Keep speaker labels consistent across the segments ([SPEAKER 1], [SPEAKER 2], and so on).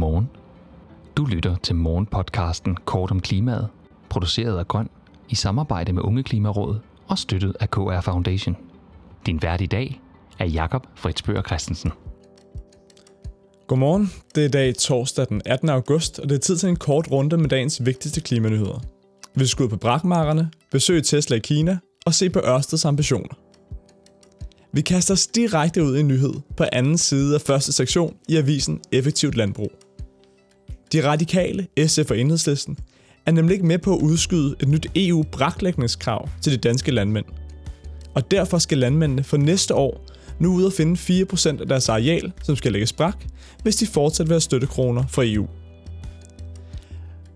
[SPEAKER 1] Godmorgen. Du lytter til morgenpodcasten Kort om klimaet, produceret af Grøn i samarbejde med Unge Klimarådet og støttet af KR Foundation. Din vært i dag er Jakob Fritzbøger Christensen.
[SPEAKER 2] Godmorgen. Det er dag torsdag den 18. august, og det er tid til en kort runde med dagens vigtigste klimanyheder. Vi skal ud på brakmarkerne, besøge Tesla i Kina og se på Ørsteds ambitioner. Vi kaster os direkte ud i en nyhed på anden side af første sektion i avisen Effektivt Landbrug. De radikale, SF og Enhedslisten, er nemlig ikke med på at udskyde et nyt EU-braklægningskrav til de danske landmænd. Og derfor skal landmændene for næste år nu ud og finde 4% af deres areal, som skal lægges brak, hvis de fortsat vil have støttekroner fra EU.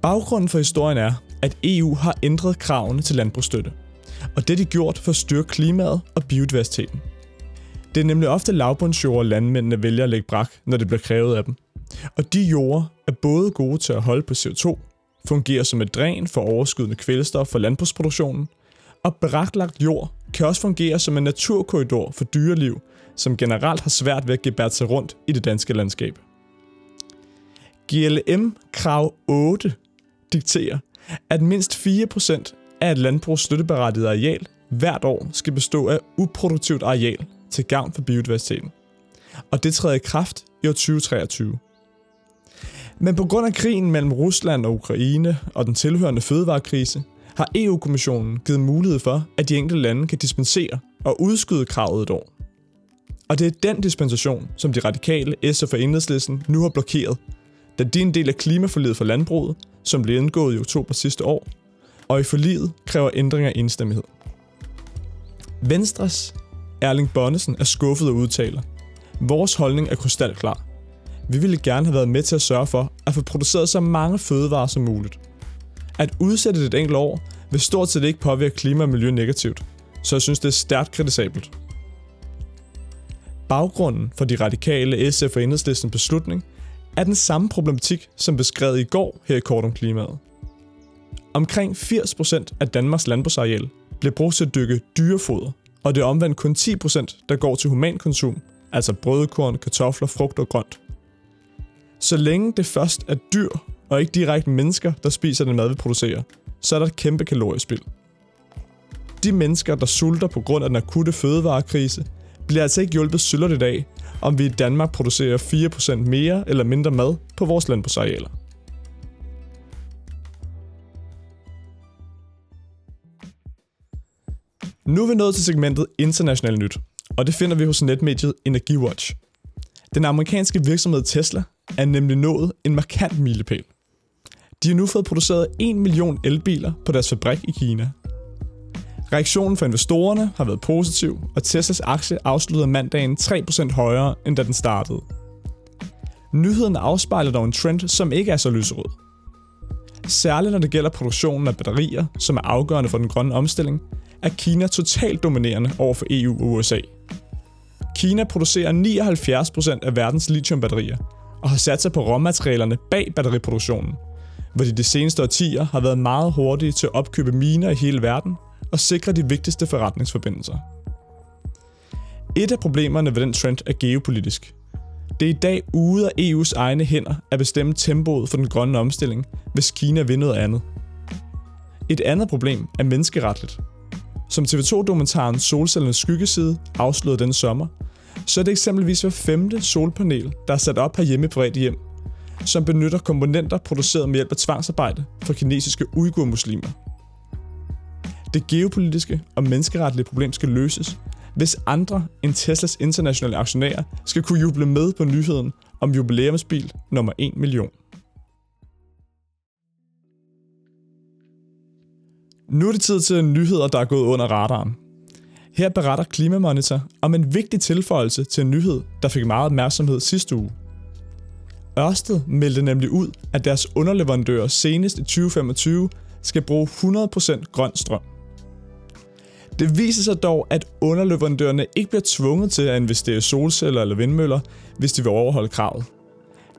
[SPEAKER 2] Baggrunden for historien er, at EU har ændret kravene til landbrugsstøtte, og det er de gjort for at styrke klimaet og biodiversiteten. Det er nemlig ofte lavbundsjord, landmændene vælger at lægge brak, når det bliver krævet af dem. Og de jorder er både gode til at holde på CO2, fungerer som et dræn for overskydende kvælstof for landbrugsproduktionen, og braklagt jord kan også fungere som en naturkorridor for dyreliv, som generelt har svært ved at gebære sig rundt i det danske landskab. GLM krav 8 dikterer, at mindst 4% af et landbrugs støtteberettiget areal hvert år skal bestå af uproduktivt areal til gavn for biodiversiteten. Og det træder i kraft i år 2023. Men på grund af krigen mellem Rusland og Ukraine og den tilhørende fødevarekrise, har EU-kommissionen givet mulighed for, at de enkelte lande kan dispensere og udskyde kravet et år. Og det er den dispensation, som de radikale SF og Enhedslisten nu har blokeret, da de er en del af klimaforliget for landbruget, som blev indgået i oktober sidste år, og i forliget kræver ændringer af enstemmighed. Venstres Erling Bonnesen er skuffet og udtaler, Vores holdning er krystalklar. Vi ville gerne have været med til at sørge for at få produceret så mange fødevarer som muligt. At udsætte det et enkelt år vil stort set ikke påvirke klima og miljø negativt, så jeg synes, det er stærkt kritisabelt. Baggrunden for de radikale SF og enhedslisten beslutning er den samme problematik, som beskrevet i går her i Kort om Klimaet. Omkring 80% af Danmarks landbrugsareal bliver brugt til at dykke dyrefoder, og det er omvendt kun 10%, der går til humankonsum, altså brødkorn, kartofler, frugt og grønt. Så længe det først er dyr, og ikke direkte mennesker, der spiser den mad, vi producerer, så er der et kæmpe kaloriespil. De mennesker, der sulter på grund af den akutte fødevarekrise, bliver altså ikke hjulpet syldet i dag, om vi i Danmark producerer 4% mere eller mindre mad på vores landbrugsarealer. Nu er vi nået til segmentet International Nyt, og det finder vi hos netmediet EnergiWatch. Den amerikanske virksomhed Tesla er nemlig nået en markant milepæl. De har nu fået produceret 1 million elbiler på deres fabrik i Kina. Reaktionen fra investorerne har været positiv, og Teslas aktie afsluttede mandagen 3% højere, end da den startede. Nyheden afspejler dog en trend, som ikke er så lyserød. Særligt når det gælder produktionen af batterier, som er afgørende for den grønne omstilling, er Kina totalt dominerende over for EU og USA. Kina producerer 79% af verdens lithiumbatterier og har sat sig på råmaterialerne bag batteriproduktionen, hvor de de seneste årtier har været meget hurtige til at opkøbe miner i hele verden og sikre de vigtigste forretningsforbindelser. Et af problemerne ved den trend er geopolitisk. Det er i dag ude af EU's egne hænder at bestemme tempoet for den grønne omstilling, hvis Kina vil noget andet. Et andet problem er menneskeretligt. Som TV2-dokumentaren Solcellernes skyggeside afslørede den sommer, så er det eksempelvis hver femte solpanel, der er sat op herhjemme i private hjem, som benytter komponenter produceret med hjælp af tvangsarbejde fra kinesiske uigur-muslimer. Det geopolitiske og menneskeretlige problem skal løses, hvis andre end Teslas internationale aktionærer skal kunne juble med på nyheden om jubilæumsbil nummer 1 million. Nu er det tid til nyheder, der er gået under radaren. Her beretter Klimamonitor om en vigtig tilføjelse til en nyhed, der fik meget opmærksomhed sidste uge. Ørsted meldte nemlig ud, at deres underleverandører senest i 2025 skal bruge 100% grøn strøm. Det viser sig dog, at underleverandørerne ikke bliver tvunget til at investere i solceller eller vindmøller, hvis de vil overholde kravet.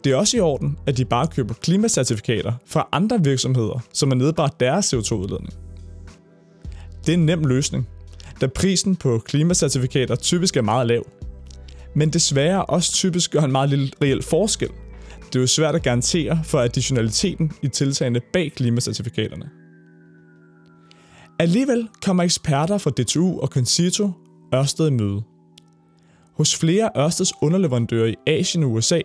[SPEAKER 2] Det er også i orden, at de bare køber klimacertifikater fra andre virksomheder, som har nedbragt deres CO2-udledning. Det er en nem løsning, da prisen på klimacertifikater typisk er meget lav. Men desværre også typisk gør en meget lille reel forskel, det er jo svært at garantere for additionaliteten i tiltagene bag klimacertifikaterne. Alligevel kommer eksperter fra DTU og Concito Ørsted i møde. Hos flere Ørsteds underleverandører i Asien og USA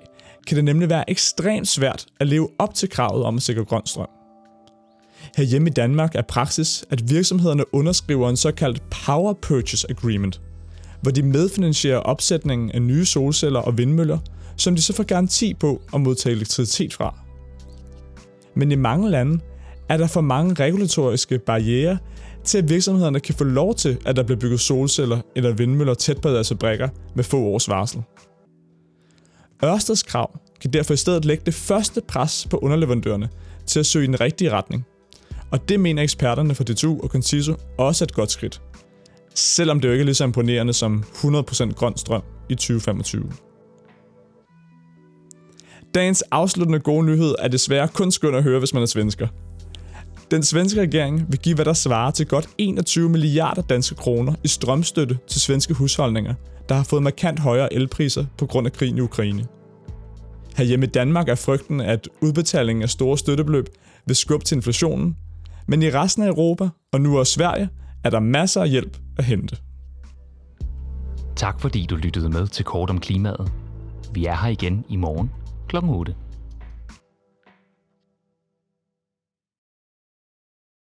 [SPEAKER 2] kan det nemlig være ekstremt svært at leve op til kravet om at sikre grøn strøm. Herhjemme i Danmark er praksis, at virksomhederne underskriver en såkaldt Power Purchase Agreement, hvor de medfinansierer opsætningen af nye solceller og vindmøller, som de så får garanti på at modtage elektricitet fra. Men i mange lande er der for mange regulatoriske barriere til, at virksomhederne kan få lov til, at der bliver bygget solceller eller vindmøller tæt på deres fabrikker med få års varsel. Ørsteds krav kan derfor i stedet lægge det første pres på underleverandørerne til at søge i den rigtige retning. Og det mener eksperterne fra DTU og Conciso også er et godt skridt. Selvom det jo ikke er lige så imponerende som 100% grøn strøm i 2025. Dagens afsluttende gode nyhed er desværre kun skøn at høre, hvis man er svensker. Den svenske regering vil give, hvad der svarer til godt 21 milliarder danske kroner i strømstøtte til svenske husholdninger, der har fået markant højere elpriser på grund af krigen i Ukraine. Herhjemme i Danmark er frygten, at udbetalingen af store støttebeløb vil skubbe til inflationen, men i resten af Europa, og nu også Sverige, er der masser af hjælp at hente.
[SPEAKER 1] Tak fordi du lyttede med til Kort om Klimaet. Vi er her igen i morgen kl. 8.